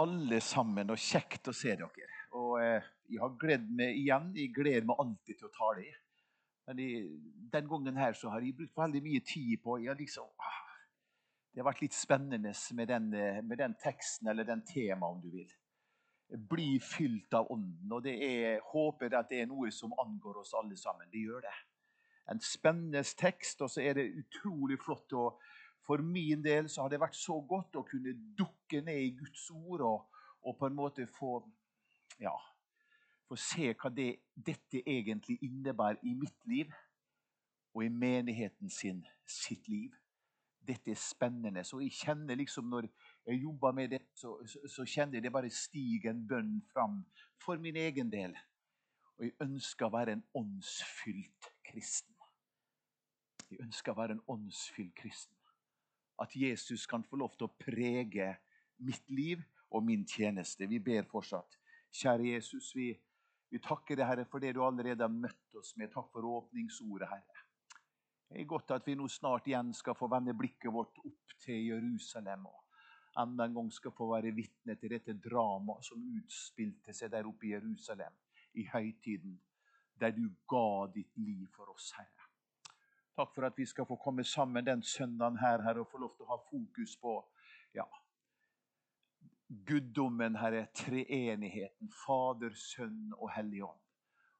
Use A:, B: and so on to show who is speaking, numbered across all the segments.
A: alle sammen, og kjekt å se dere. Og eh, Jeg har gledd meg igjen. Jeg gleder meg alltid til å tale. Men jeg, den gangen her så har jeg brukt veldig mye tid på jeg liksom, ah, Det har vært litt spennende med den, eh, med den teksten, eller den temaet, om du vil. Bli fylt av Ånden. Og det er, håper at det er noe som angår oss alle sammen. Det gjør det. En spennende tekst, og så er det utrolig flott å for min del så har det vært så godt å kunne dukke ned i Guds ord og, og på en måte få, ja, få se hva det, dette egentlig innebærer i mitt liv og i menigheten sin sitt liv. Dette er spennende. Så jeg kjenner liksom Når jeg jobber med det, så, så, så kjenner jeg det bare stiger en bønn fram for min egen del. Og jeg ønsker å være en åndsfylt kristen. Jeg ønsker å være en åndsfylt kristen at Jesus kan få lov til å prege mitt liv og min tjeneste. Vi ber fortsatt. Kjære Jesus, vi, vi takker deg, Herre, for det du allerede har møtt oss med. Takk for åpningsordet, Herre. Det er godt at vi nå snart igjen skal få vende blikket vårt opp til Jerusalem. og enda en gang skal få være vitne til dette dramaet som utspilte seg der oppe i Jerusalem i høytiden, der du ga ditt liv for oss, Herre. Takk for at vi skal få komme sammen den søndagen her, Herre, og få lov til å ha fokus på ja, guddommen, Herre, treenigheten, Fader, Sønn og Hellig Ånd.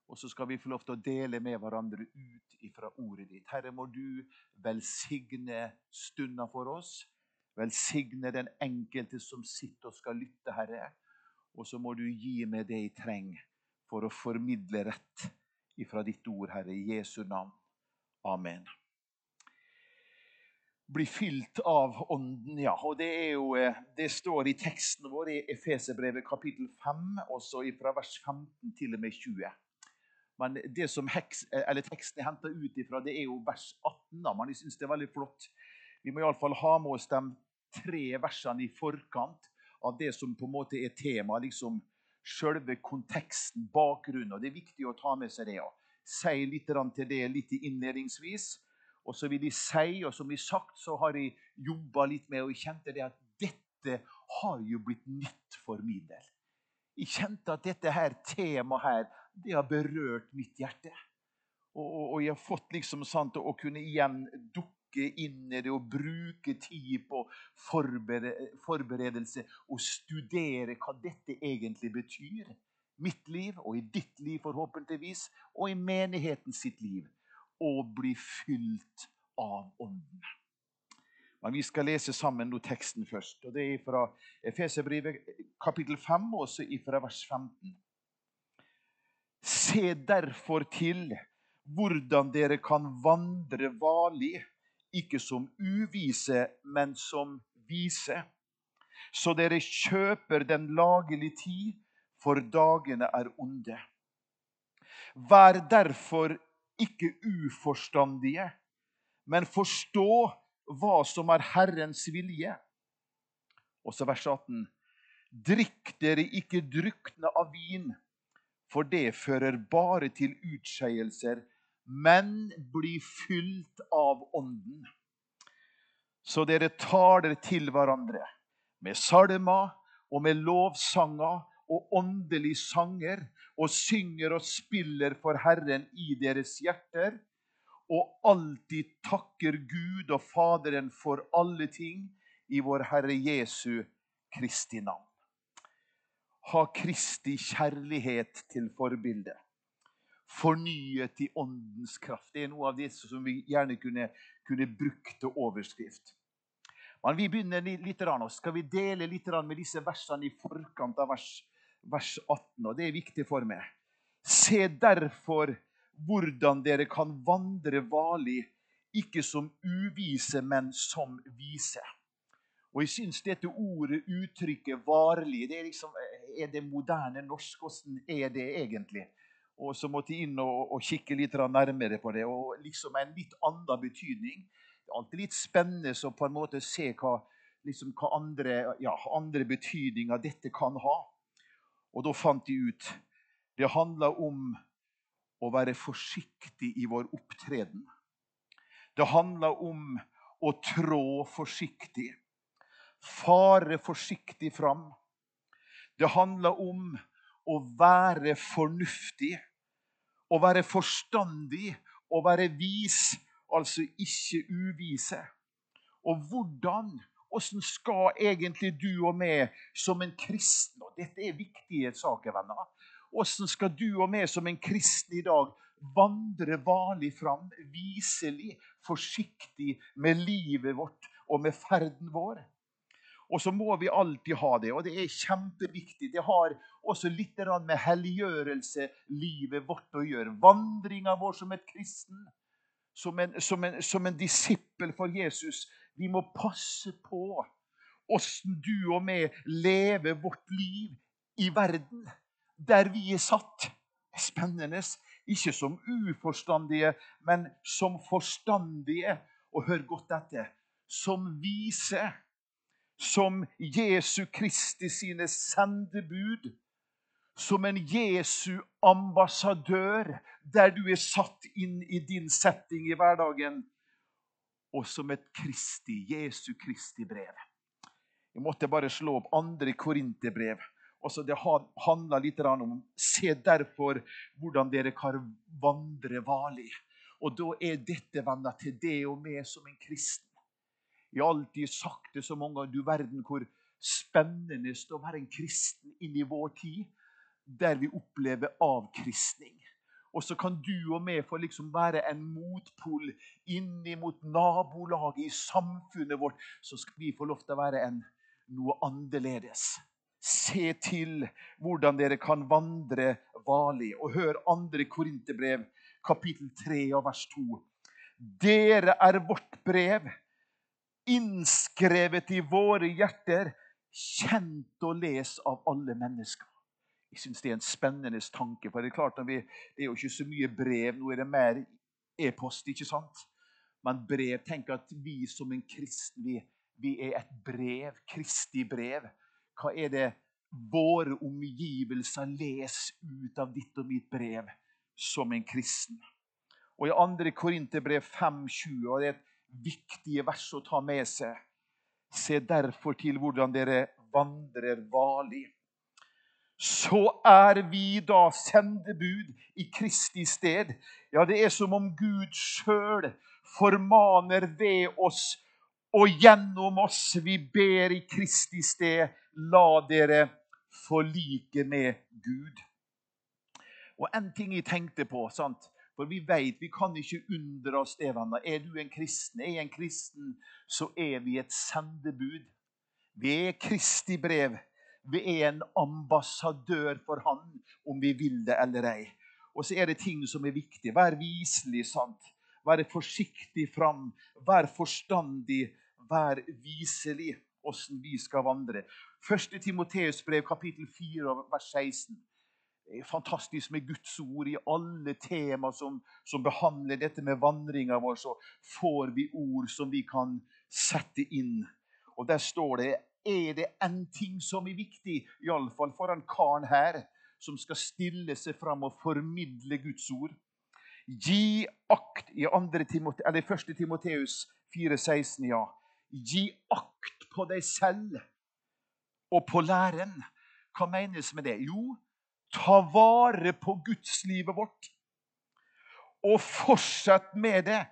A: Og så skal vi få lov til å dele med hverandre ut ifra ordet ditt. Herre, må du velsigne stunda for oss. Velsigne den enkelte som sitter og skal lytte, Herre. Og så må du gi meg det jeg trenger for å formidle rett ifra ditt ord, Herre, i Jesu navn. Amen. Bli fylt av Ånden, ja. Og det, jo, eh, det står i teksten vår i Efeserbrevet kapittel 5, også fra vers 15 til og med 20. Men det som heks, eh, teksten er henta ut ifra, det er jo vers 18. da, Men jeg syns det er veldig flott. Vi må iallfall ha med oss de tre versene i forkant av det som på en måte er temaet. liksom Selve konteksten, bakgrunnen. og Det er viktig å ta med seg det. Ja si litt til det litt innledningsvis. Og så vil jeg si, og som jeg sagt, så har jeg jobba litt med, og jeg kjente det at dette har jo blitt nytt for min del. Jeg kjente at dette her temaet her, det har berørt mitt hjerte. Og, og, og jeg har fått liksom sant, å kunne igjen dukke inn i det og bruke tid på forberedelse og studere hva dette egentlig betyr mitt liv og i ditt liv, forhåpentligvis, og i menigheten sitt liv, og bli fylt av Ånden. Men vi skal lese sammen nå teksten først. og Det er fra Efeserbrevet kapittel 5, også fra vers 15. Se derfor til hvordan dere kan vandre varlig, ikke som uvise, men som vise. Så dere kjøper den lagelige tid for dagene er onde. Vær derfor ikke uforstandige, men forstå hva som er Herrens vilje. Og så vers 18. Drikk dere ikke drukne av vin, for det fører bare til utskeielser, men bli fylt av Ånden. Så dere taler til hverandre med salmer og med lovsanger og åndelig sanger og synger og spiller for Herren i deres hjerter, og alltid takker Gud og Faderen for alle ting i vår Herre Jesu Kristi navn. Ha Kristi kjærlighet til forbilde. Fornyet i åndens kraft. Det er noe av det som vi gjerne kunne, kunne brukt til overskrift. Men vi begynner litt, og skal vi dele litt med disse versene i forkant av vers vers 18, og det er viktig for meg. Se derfor hvordan dere kan vandre varlig, ikke som uvise, men som vise. Og jeg syns dette ordet, uttrykket 'varlig', det er liksom Er det moderne norsk? Hvordan er det egentlig? Og så måtte jeg inn og, og kikke litt nærmere på det. Og liksom en litt annen betydning. Det er alltid litt spennende å på en måte se hva, liksom, hva andre, ja, andre betydninger dette kan ha. Og da fant de ut det handla om å være forsiktig i vår opptreden. Det handla om å trå forsiktig. Fare forsiktig fram. Det handla om å være fornuftig, å være forstandig, å være vis, altså ikke uvise. Og hvordan hvordan skal egentlig du og meg som en kristen og Dette er viktige saker, venner. Hvordan skal du og meg som en kristen i dag vandre vanlig fram, viselig, forsiktig med livet vårt og med ferden vår? Og så må vi alltid ha det, og det er kjempeviktig. Det har også litt med helliggjørelse, livet vårt, å gjøre. Vandringa vår som et kristen, som en, en, som en disippel for Jesus. Vi må passe på åssen du og vi lever vårt liv i verden, der vi er satt. Spennende. Ikke som uforstandige, men som forstandige. Og hør godt etter. Som vise som Jesu Kristi sine sendebud. Som en Jesu ambassadør, der du er satt inn i din setting i hverdagen. Og som et Kristi, Jesu Kristi brev. Jeg måtte bare slå opp andre Korinterbrev. Også det handler litt om Se derfor hvordan dere kan vandre varlig. Og da er dette venner til det og meg som en kristen. Jeg har alltid sagt det så mange ganger. Du verden hvor spennende det er å være en kristen inn i vår tid, der vi opplever avkristning. Og så kan du og vi få liksom være en motpol inn mot nabolaget i samfunnet vårt. Så skal vi få lov til å være en, noe annerledes. Se til hvordan dere kan vandre varlig. Og hør andre Korinterbrev, kapittel 3 og vers 2. Dere er vårt brev innskrevet i våre hjerter, kjent og les av alle mennesker. Jeg syns det er en spennende tanke. for Det er klart vi, det er jo ikke så mye brev. Nå er det mer e-post. ikke sant? Men brev Tenk at vi som en kristen, vi, vi er et brev. Kristi brev. Hva er det våre omgivelser leser ut av ditt og mitt brev som en kristen? Og I 2. Korinterbrev 5,20 og det er et viktige vers å ta med seg. Se derfor til hvordan dere vandrer varlig. Så er vi da sendebud i Kristi sted. Ja, det er som om Gud sjøl formaner ved oss og gjennom oss. Vi ber i Kristi sted, la dere forlike med Gud. Og en ting jeg tenkte på sant? For vi vet, vi kan ikke undre oss det, venner. Er du en kristen, er jeg en kristen, så er vi et sendebud. Vi er Kristi brev. Vi er en ambassadør for Han, om vi vil det eller ei. Og så er det ting som er viktig. Vær viselig, sant? Være forsiktig fram. Vær forstandig. Vær viselig åssen vi skal vandre. 1. Timoteus brev, kapittel 4, vers 16 fantastisk med Guds ord. I alle tema som, som behandler dette med vandringa vår, så får vi ord som vi kan sette inn. Og der står det er det en ting som er viktig, iallfall for en karen her, som skal stille seg fram og formidle Guds ord. Gi akt i 1. Timoteus 4,16, ja. Gi akt på deg selv og på læren. Hva menes med det? Jo, Ta vare på gudslivet vårt. Og fortsett med det.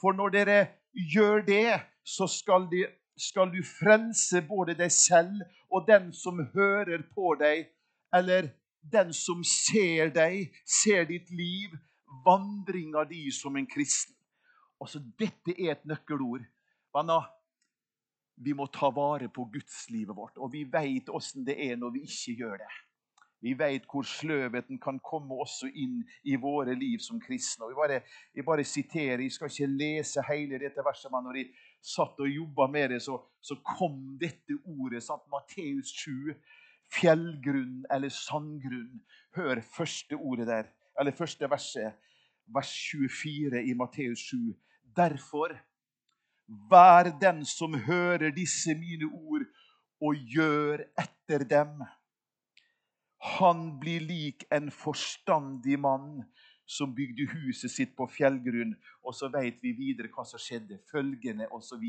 A: For når dere gjør det, så skal, de, skal du frelse både deg selv og den som hører på deg, eller den som ser deg, ser ditt liv, vandringa di som en kristen. Altså, Dette er et nøkkelord. Venner, vi må ta vare på gudslivet vårt, og vi veit åssen det er når vi ikke gjør det. Vi vet hvor sløvheten kan komme også inn i våre liv som kristne. Og jeg, bare, jeg bare siterer, jeg skal ikke lese hele dette verset, men når jeg satt og jobba med det, så, så kom dette ordet. Sant? Matteus 7, fjellgrunn eller sandgrunn. Hør første ordet der, eller første verset, vers 24 i Matteus 7. Derfor, vær den som hører disse mine ord, og gjør etter dem han blir lik en forstandig mann som bygde huset sitt på fjellgrunn. Og så vet vi videre hva som skjedde. Følgende osv.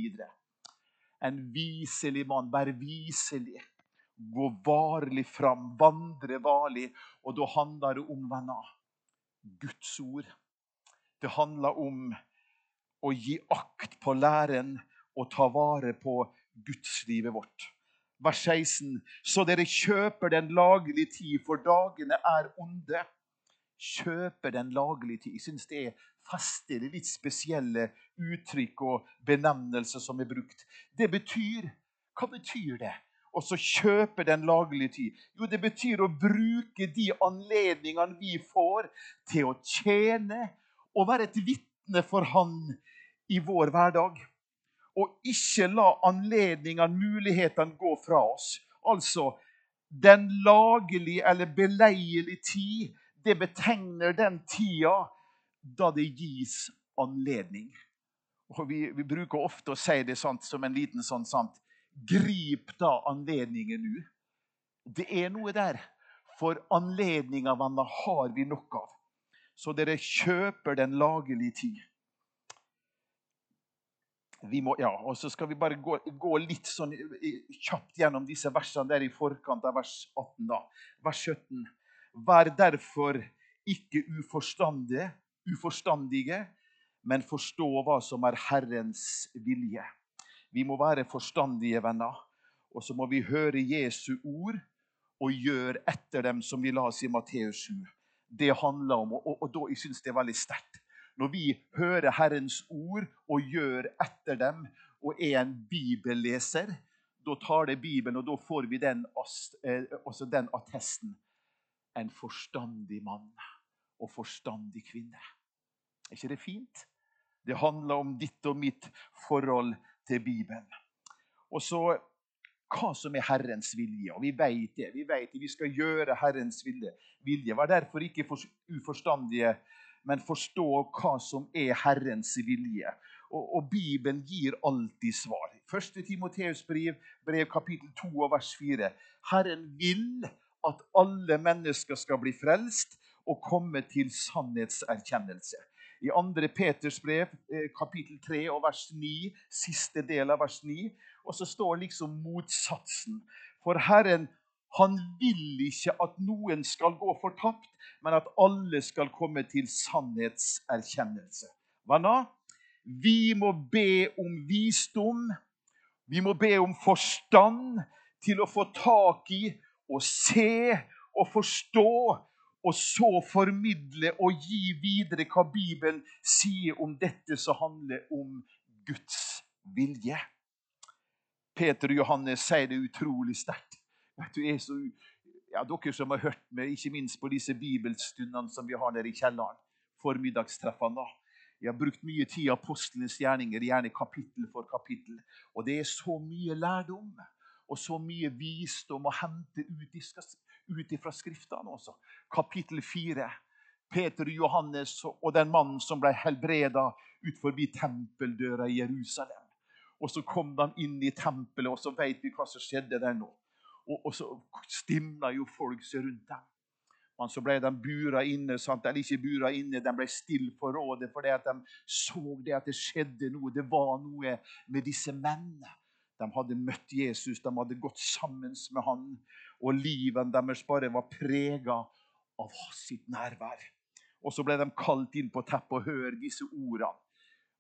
A: En viselig mann. Vær viselig. gå varlig fram, vandre varlig. Og da handler det om, venner, Guds ord. Det handler om å gi akt på læren og ta vare på gudslivet vårt. Vers 16. Så dere kjøper den lagelige tid, for dagene er onde. Kjøper den lagelige tid. Jeg syns det er festlig, litt spesielle uttrykk og benevnelser som er brukt. Det betyr Hva betyr det? Og så kjøpe den lagelige tid. Jo, det betyr å bruke de anledningene vi får til å tjene og være et vitne for Han i vår hverdag og ikke la anledningene, mulighetene, gå fra oss. Altså, den lagelige eller beleilige tid, det betegner den tida da det gis anledning. Og Vi, vi bruker ofte å si det sant, som en liten sånn sant Grip da anledningen nå. Det er noe der. For anledninga, venner, har vi nok av. Så dere kjøper den lagelige tid må, ja, og Så skal vi bare gå, gå, litt sånn kjapt gjennom disse versene der i forkant av vers 18. da. Vers 17. Vær derfor ikke uforstandige, uforstandige, men forstå hva som er Herrens vilje. Vi må være forstandige venner. Og så må vi høre Jesu ord og gjøre etter dem som vi la oss i Matteus 7. Det handler om, og, og, da jeg synes det er veldig sterkt når vi hører Herrens ord og gjør etter dem og er en bibelleser, da tar det Bibelen, og da får vi den, eh, den attesten. En forstandig mann og forstandig kvinne. Er ikke det fint? Det handler om ditt og mitt forhold til Bibelen. Og så hva som er Herrens vilje. Og vi vet det. Vi vet det. Vi skal gjøre Herrens vilje. vilje. Var derfor ikke uforstandige men forstå hva som er Herrens vilje. Og, og Bibelen gir alltid svar. 1. Timoteus brev, brev kapittel 2 og vers 4. Herren vil at alle mennesker skal bli frelst og komme til sannhetserkjennelse. I 2. Peters brev, eh, kapittel 3 og vers 9, siste del av vers 9, og så står liksom motsatsen. For Herren han vil ikke at noen skal gå fortapt, men at alle skal komme til sannhetserkjennelse. Hva da? Vi må be om visdom. Vi må be om forstand til å få tak i og se og forstå, og så formidle og gi videre hva Bibelen sier om dette som handler om Guds vilje. Peter og Johannes sier det utrolig sterkt. Er ja, Dere som har hørt meg, ikke minst på disse bibelstundene som vi har nede i kjelleren. Formiddagstreffene. Jeg har brukt mye tid i apostlenes gjerninger, gjerne kapittel for kapittel. Og det er så mye lærdom og så mye visdom å hente ut, fra Skriftene også. Kapittel 4. Peter og Johannes og den mannen som ble helbreda ut forbi tempeldøra i Jerusalem. Og så kom de inn i tempelet, og så vet vi hva som skjedde der nå. Og, og så stimla jo folk seg rundt dem. Men så ble de bura inne, sant? eller ikke bura inne, de ble stille for rådet fordi at de så det at det skjedde noe. Det var noe med disse mennene. De hadde møtt Jesus, de hadde gått sammen med han, og livet deres bare var prega av sitt nærvær. Og så ble de kalt inn på teppet og hør disse ordene.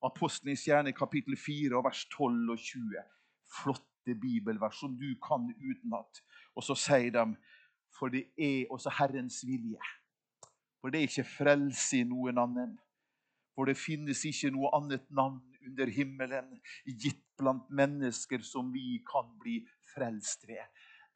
A: Apostlenes hjerne, kapittel 4 vers 12 og 20. Flotte bibelvers som du kan utenat. Og så sier de for det er også Herrens vilje. For det er ikke frelse i noen annen. For det finnes ikke noe annet navn under himmelen gitt blant mennesker som vi kan bli frelst ved,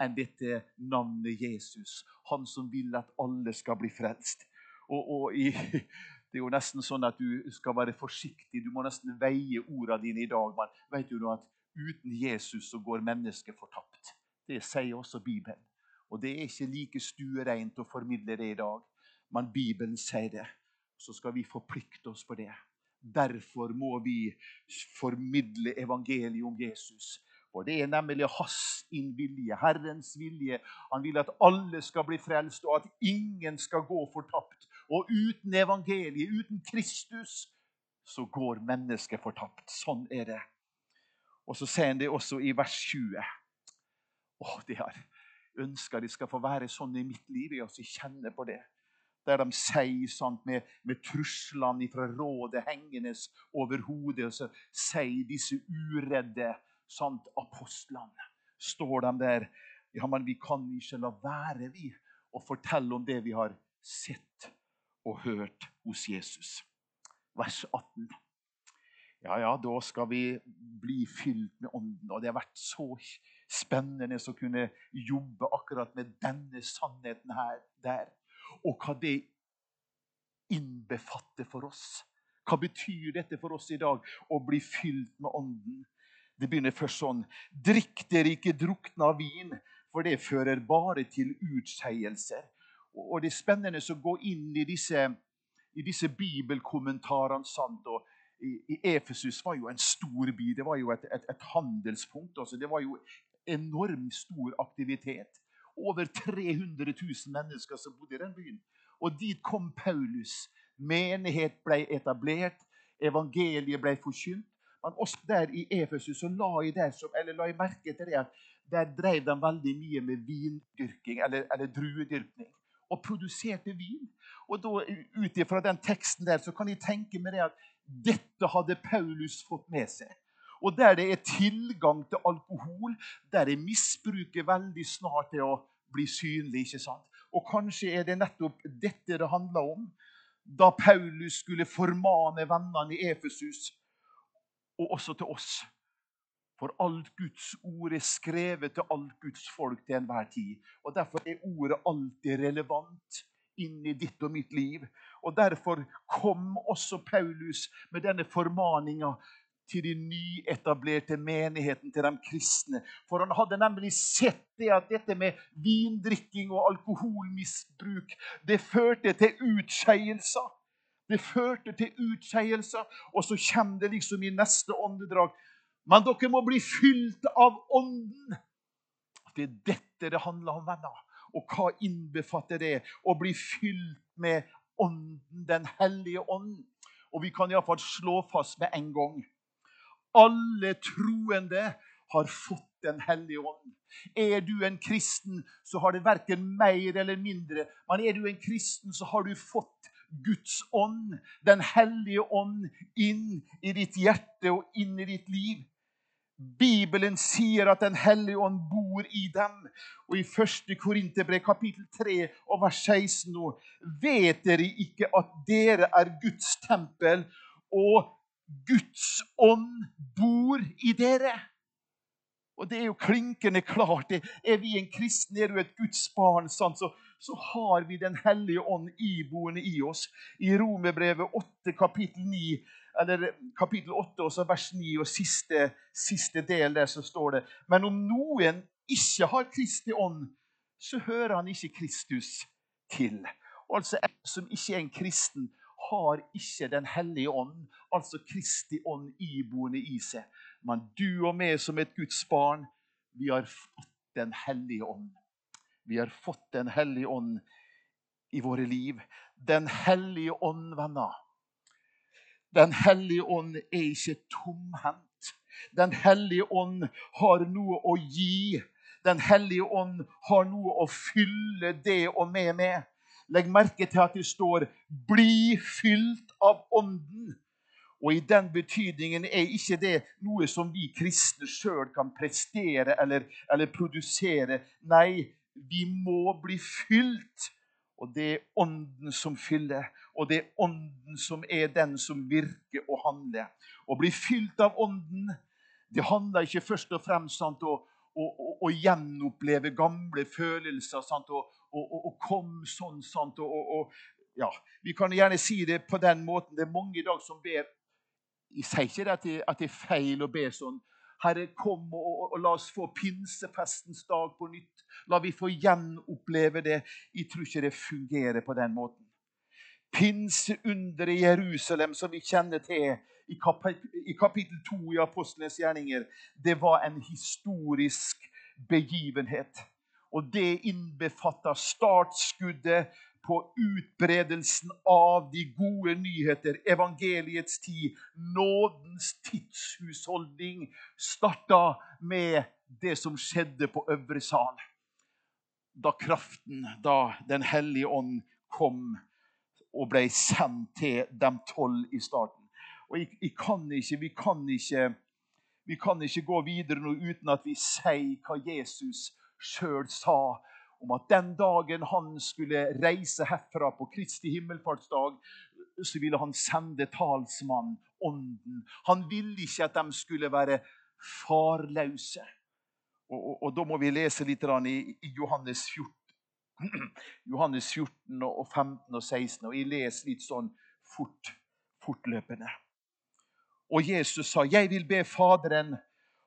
A: enn dette navnet Jesus. Han som vil at alle skal bli frelst. Og, og i, det er jo nesten sånn at du skal være forsiktig. Du må nesten veie ordene dine i dag. Men vet du at Uten Jesus så går mennesket fortapt. Det sier også Bibelen. Og Det er ikke like stuereint å formidle det i dag, men Bibelen sier det. Så skal vi forplikte oss på det. Derfor må vi formidle evangeliet om Jesus. Og Det er nemlig hans innvilje, Herrens vilje. Han vil at alle skal bli frelst, og at ingen skal gå fortapt. Og uten evangeliet, uten Kristus, så går mennesket fortapt. Sånn er det. Og så sier han det også i vers 20. Åh, det, har ønsker de skal få være sånn i mitt liv. Jeg også kjenner på det. Der de sier sånt med, med truslene fra rådet hengende over hodet, og så sier disse uredde sant, apostlene Står de der Ja, men vi kan ikke la være, vi, å fortelle om det vi har sett og hørt hos Jesus. Vers 18. Ja, ja, da skal vi bli fylt med Ånden. Og det har vært så spennende å kunne jobbe akkurat med denne sannheten her, der. Og hva det innbefatter for oss. Hva betyr dette for oss i dag, å bli fylt med Ånden? Det begynner først sånn. Drikk dere ikke drukna vin, for det fører bare til utskeielser. Og det er spennende å gå inn i disse, i disse bibelkommentarene. sant, og i, i Efesus var jo en stor by. Det var jo et, et, et handelspunkt. Altså. Det var jo enormt stor aktivitet. Over 300 000 mennesker som bodde i den byen. Og dit kom Paulus. Menighet ble etablert. Evangeliet ble forkynt. Men også der i Efesus så la jeg, der som, la jeg merke til det at der drev de veldig mye med vindyrking, eller, eller druedyrkning. Og produserte vin. Og da, Ut ifra den teksten der så kan jeg tenke meg det at dette hadde Paulus fått med seg. Og der det er tilgang til alkohol, der er misbruket veldig snart til å bli synlig. ikke sant? Og kanskje er det nettopp dette det handler om da Paulus skulle formane vennene i Efesus, og også til oss. For alt Guds ord er skrevet til alt Guds folk til enhver tid. Og Derfor er ordet alltid relevant inn i ditt og mitt liv. Og Derfor kom også Paulus med denne formaninga til de nyetablerte menigheten, til de kristne. For han hadde nemlig sett det at dette med vindrikking og alkoholmisbruk det førte til utskeielser. Det førte til utskeielser, og så kommer det liksom i neste åndedrag. Men dere må bli fylt av Ånden. Det er dette det handler om, venner. Og hva innbefatter det? Å bli fylt med Ånden, Den hellige ånd. Og vi kan iallfall slå fast med en gang alle troende har fått Den hellige ånd. Er du en kristen, så har det verken mer eller mindre. Men er du en kristen, så har du fått Guds ånd, Den hellige ånd, inn i ditt hjerte og inn i ditt liv. Bibelen sier at Den hellige ånd bor i dem. Og I 1. Korinterbrev kapittel 3 og vers 16 nå vet dere ikke at dere er Guds tempel, og Guds ånd bor i dere. Og det er jo klinkende klart. Er vi en kristen, er du et Guds barn, så, så, har vi Den hellige ånd iboende i oss. I Romerbrevet 8, kapittel 9, eller kapittel 8, også vers 9, og siste, siste del der så står det Men om noen ikke har Kristi ånd, så hører han ikke Kristus til. Altså, en som ikke er en kristen, har ikke Den hellige ånd, altså Kristi ånd, iboende i seg. Men du og meg som et Guds barn, vi har fått Den hellige ånd. Vi har fått Den hellige ånd i våre liv. Den hellige ånd, venner. Den hellige ånd er ikke tomhendt. Den hellige ånd har noe å gi. Den hellige ånd har noe å fylle det og med med. Legg merke til at det står 'bli fylt av Ånden'. Og I den betydningen er ikke det noe som vi kristne sjøl kan prestere eller, eller, produsere. Nei, vi må bli fylt. Og det er Ånden som fyller, og det er Ånden som er den som virker og handler. Å bli fylt av Ånden det handler ikke først og fremst om å, å, å, å gjenoppleve gamle følelser sant, og, og, og, og kom sånn. sant, og, og, ja, Vi kan gjerne si det på den måten. Det er mange i dag som ber Jeg sier ikke at det, at det er feil å be sånn. Herre, kom og, og, la oss få pinsefestens dag på nytt. La vi få gjenoppleve det. Jeg tror ikke det fungerer på den måten. Pinseunderet i Jerusalem, som vi kjenner til i, i kapittel 2 i Apostlenes gjerninger, det var en historisk begivenhet. Og det innbefatter startskuddet på utbredelsen av de gode nyheter. Evangeliets tid, nådens tidshusholdning, starta med det som skjedde på Øvre sal. da kraften, da Den hellige ånd kom og ble sendt til de tolv i starten. Og jeg, jeg kan ikke, vi, kan ikke, vi kan ikke gå videre nå uten at vi sier hva Jesus sjøl sa om at den dagen han skulle reise herfra på Kristi himmelfartsdag, så ville han sende talsmann, Ånden. Han ville ikke at de skulle være farløse. Og, og, og da må vi lese litt i, i Johannes 14. Johannes 14 og 15 og 16. Og jeg leser litt sånn fort, fortløpende. Og Jesus sa, 'Jeg vil be Faderen,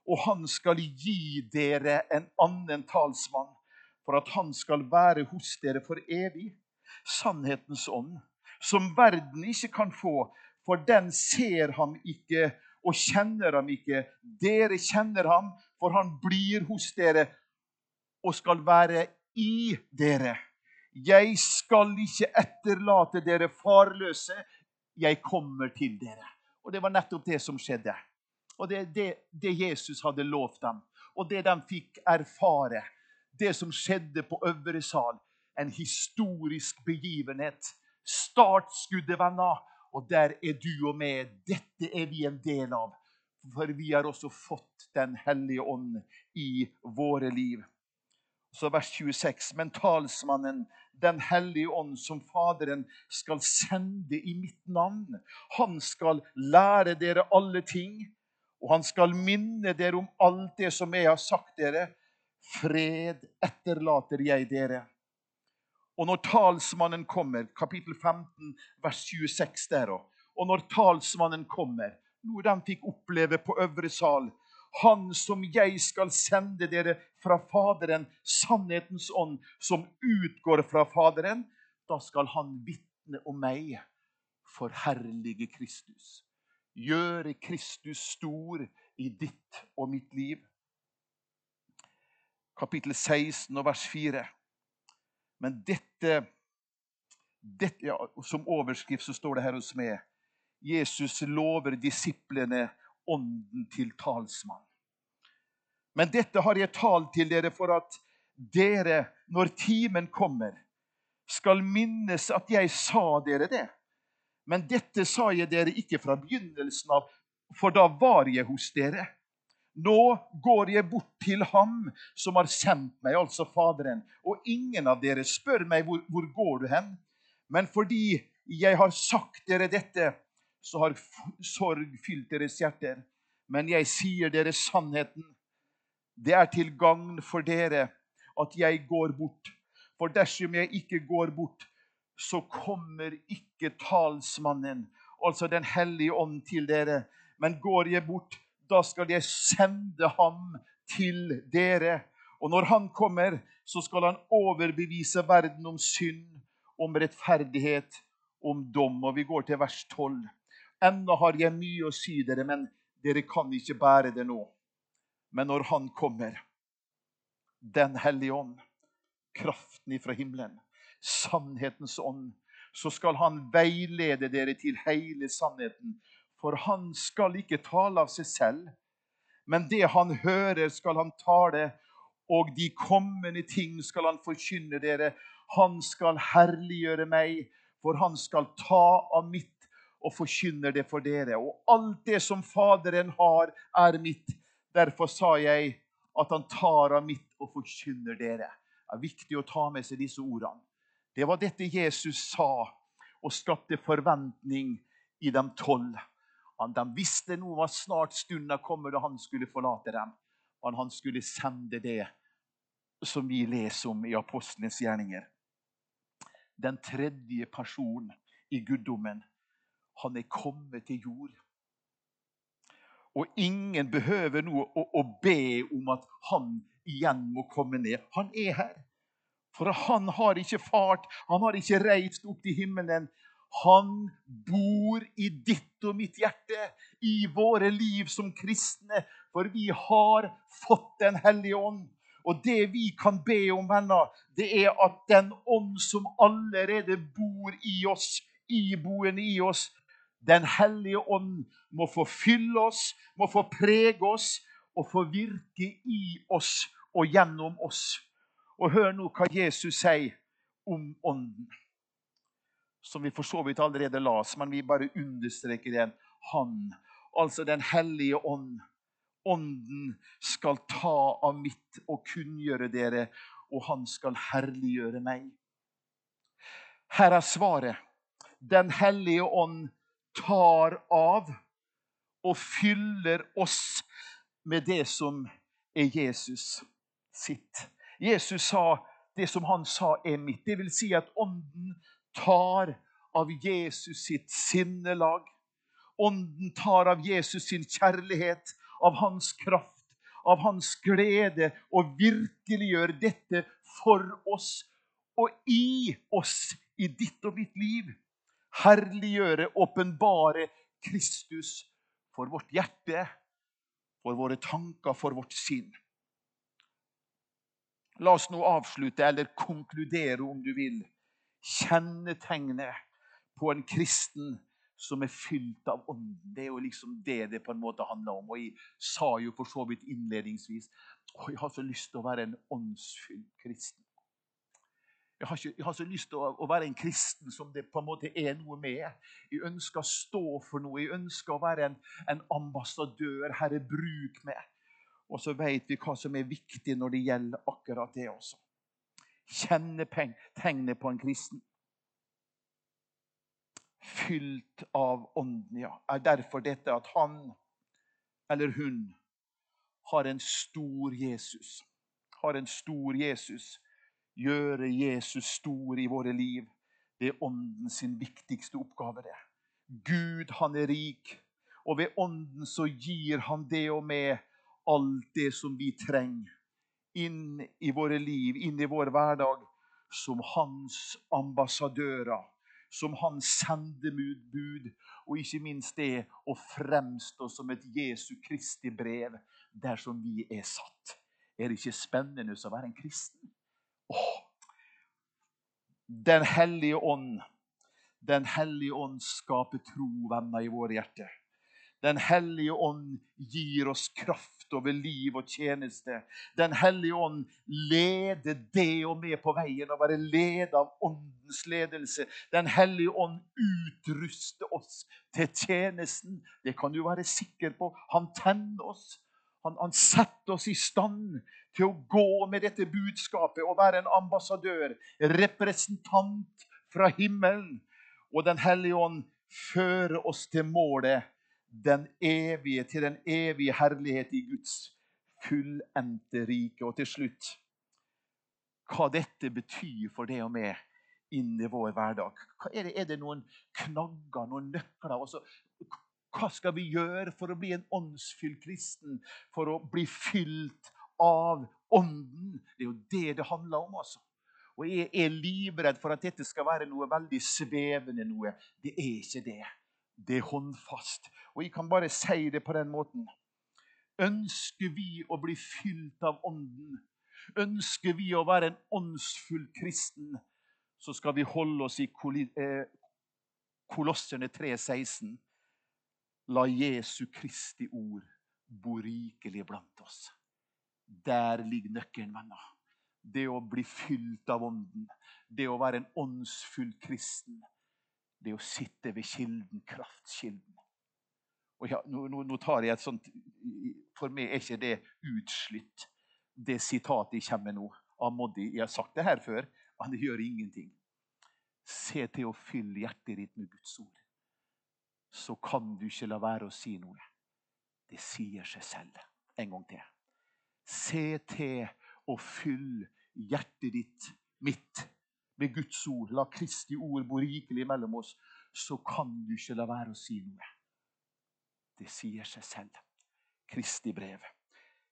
A: og han skal gi dere en annen talsmann' 'for at han skal være hos dere for evig.' Sannhetens ånd, som verden ikke kan få, for den ser ham ikke og kjenner ham ikke. Dere kjenner ham, for han blir hos dere og skal være i dere. Jeg skal ikke etterlate dere farløse. Jeg kommer til dere. Og Det var nettopp det som skjedde. Og det, det, det Jesus hadde lovt dem, og det de fikk erfare. Det som skjedde på Øvre sal. En historisk begivenhet. Startskuddet, venner. Og der er du og meg. Dette er vi en del av. For vi har også fått Den hellige ånd i våre liv. Så vers 26. Men talsmannen, Den hellige ånd, som Faderen skal sende i mitt navn, han skal lære dere alle ting, og han skal minne dere om alt det som jeg har sagt dere. Fred etterlater jeg dere. Og når talsmannen kommer, kapittel 15, vers 26 der òg. Og når talsmannen kommer, noe de fikk oppleve på øvre sal, han som jeg skal sende dere fra Faderen, sannhetens ånd, som utgår fra Faderen. Da skal han vitne om meg, forherlige Kristus. Gjøre Kristus stor i ditt og mitt liv. Kapittel 16 og vers 4. Men dette, dette ja, Som overskrift så står det her hos meg Jesus lover disiplene ånden til talsmann. Men dette har jeg talt til dere for at dere, når timen kommer, skal minnes at jeg sa dere det. Men dette sa jeg dere ikke fra begynnelsen av, for da var jeg hos dere. Nå går jeg bort til ham som har sendt meg, altså Faderen. Og ingen av dere spør meg hvor, hvor går du hen. Men fordi jeg har sagt dere dette, så har sorg fylt deres hjerter. Men jeg sier dere sannheten. Det er til gagn for dere at jeg går bort. For dersom jeg ikke går bort, så kommer ikke talsmannen, altså Den hellige ånd, til dere. Men går jeg bort, da skal jeg sende ham til dere. Og når han kommer, så skal han overbevise verden om synd, om rettferdighet, om dom. Og vi går til vers 12. Ennå har jeg mye å si dere, men dere kan ikke bære det nå. Men når Han kommer, Den hellige ånd, kraften ifra himmelen, sannhetens ånd, så skal Han veilede dere til hele sannheten. For Han skal ikke tale av seg selv, men det Han hører, skal Han tale, og de kommende ting skal Han forkynne dere. Han skal herliggjøre meg, for Han skal ta av mitt og forkynner det for dere. Og alt det som Faderen har, er mitt. Derfor sa jeg at han tar av mitt og forkynner dere. Det er viktig å ta med seg disse ordene. Det var dette Jesus sa og skapte forventning i de tolv. De visste nå var snart stunda kommer da han skulle forlate dem. Men han skulle sende det som vi leser om i apostlenes gjerninger. Den tredje personen i guddommen han er kommet til jord. Og ingen behøver noe å, å, be om at han igjen må komme ned. Han er her. For han har ikke fart, han har ikke reist opp til himmelen. Han bor i ditt og mitt hjerte, i våre liv som kristne. For vi har fått Den hellige ånd. Og det vi kan be om, venner, det er at den ånd som allerede bor i oss, iboende i oss, den hellige ånd må få fylle oss, må få prege oss og få virke i oss og gjennom oss. Og hør nå hva Jesus sier om Ånden. Som vi for så vidt allerede las, men vi bare understreker den. Han, altså Den hellige ånd. Ånden skal ta av mitt og kunngjøre dere, og han skal herliggjøre meg. Her er svaret. Den hellige ånd tar av og fyller oss med det som er Jesus sitt. Jesus sa det som han sa, er mitt. Det vil si at Ånden tar av Jesus sitt sinnelag. Ånden tar av Jesus sin kjærlighet, av hans kraft, av hans glede, og virkeliggjør dette for oss og i oss, i ditt og mitt liv. Herliggjøre, åpenbare Kristus for vårt hjerte, for våre tanker, for vårt sinn. La oss nå avslutte, eller konkludere, om du vil. Kjennetegnet på en kristen som er fylt av Ånden. Det er jo liksom det det på en måte handler om. Og Jeg sa jo for så vidt innledningsvis at jeg har så lyst til å være en åndsfylt kristen. Jeg har, ikke, jeg har, så lyst til å, å, være en kristen som det på en måte er noe med. Jeg ønsker å stå for noe. Jeg ønsker å være en, en ambassadør. Herre, bruk meg. Og så vet vi hva som er viktig når det gjelder akkurat det også. Kjennetegnet på en kristen. Fylt av Ånden, ja. Er derfor dette at han eller hun har en stor Jesus. Har en stor Jesus. Gjøre Jesus stor i våre liv. Det er Ånden sin viktigste oppgave. det. Gud, han er rik, og ved Ånden så gir han det og med alt det som vi trenger inn i våre liv, inn i vår hverdag, som hans ambassadører, som hans sendebud, og ikke minst det å fremstå som et Jesu Kristi brev der som vi er satt. Er det ikke spennende å være en kristen? Åh. Den hellige ånd, Den hellige ånd skaper tro, venner, i våre hjerter. Den hellige ånd gir oss kraft over liv og tjeneste. Den hellige ånd leder det og med på veien og være ledet av åndens ledelse. Den hellige ånd utruster oss til tjenesten. Det kan du være sikker på. Han tenner oss. Han, han setter oss i stand til å gå med dette budskapet og være en ambassadør, representant fra himmelen. Og Den hellige ånd fører oss til målet den evige, til den evige herlighet i Guds fullendte rike. Og til slutt hva dette betyr for det og meg inn i vår hverdag. Er det, er det, noen knagger, noen nøkler? Også, hva skal vi gjøre for å bli en åndsfylt kristen? For å bli fylt av Ånden? Det er jo det det handler om. altså. Og jeg er livredd for at dette skal være noe veldig svevende noe. Det er ikke det. Det er håndfast. Og jeg kan bare si det på den måten. Ønsker vi å bli fylt av Ånden, ønsker vi å være en åndsfull kristen, så skal vi holde oss i kolossene Kolosserne 3,16. La Jesu Kristi ord bo rikelig blant oss. Der ligger nøkkelen, venner. Det å bli fylt av Ånden, det å være en åndsfull kristen, det å sitte ved kilden, kraftkilden. Og ja, nå, nå, tar jeg et sånt For meg er ikke det utslitt, det sitatet jeg kommer med nå. av Moddi. Jeg har sagt det her før, men det gjør ingenting. Se til å fylle hjertet ditt med Guds ord. Så kan du ikke la være å si noe. Det sier seg selv. En gang til. Se til å fylle hjertet ditt, mitt, med Guds ord. La Kristi ord bo rikelig mellom oss. Så kan du ikke la være å si noe. Det sier seg selv. Kristi brev.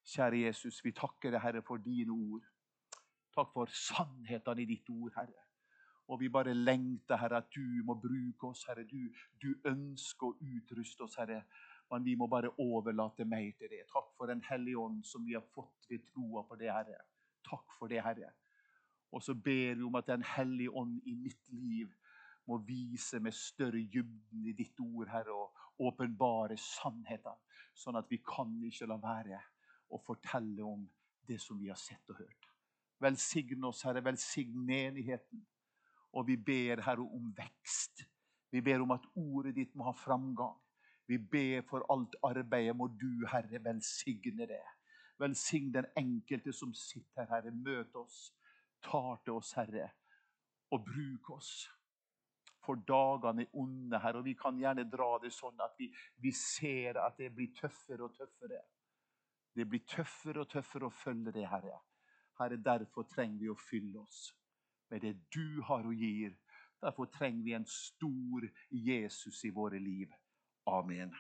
A: Kjære Jesus, vi takker deg, Herre, for dine ord. Takk for sannhetene i ditt ord, Herre. Og vi bare lengter, Herre, at du må bruke oss, Herre. Du, du ønsker å utruste oss, Herre. Men vi må bare overlate mer til det. Takk for Den hellige ånd som vi har fått ved troa på det, Herre. Takk for det, Herre. Og så ber vi om at Den hellige ånd i mitt liv må vise med større dybden i ditt ord, Herre, og åpenbare sannheter, sånn at vi kan ikke la være å fortelle om det som vi har sett og hørt. Velsign oss, Herre. Velsign menigheten. Og vi ber, Herre, om vekst. Vi ber om at ordet ditt må ha framgang. Vi ber for alt arbeidet. Må du, Herre, velsigne det. Velsign den enkelte som sitter her, Herre. Møt oss. Tar til oss, Herre. Og bruk oss. For dagene er onde, Herre. Og vi kan gjerne dra det sånn at vi, vi ser at det blir tøffere og tøffere. Det blir tøffere og tøffere å følge det, Herre. Herre, Derfor trenger vi å fylle oss med det du har og gir. Derfor trenger vi en stor Jesus i våre liv. Amen.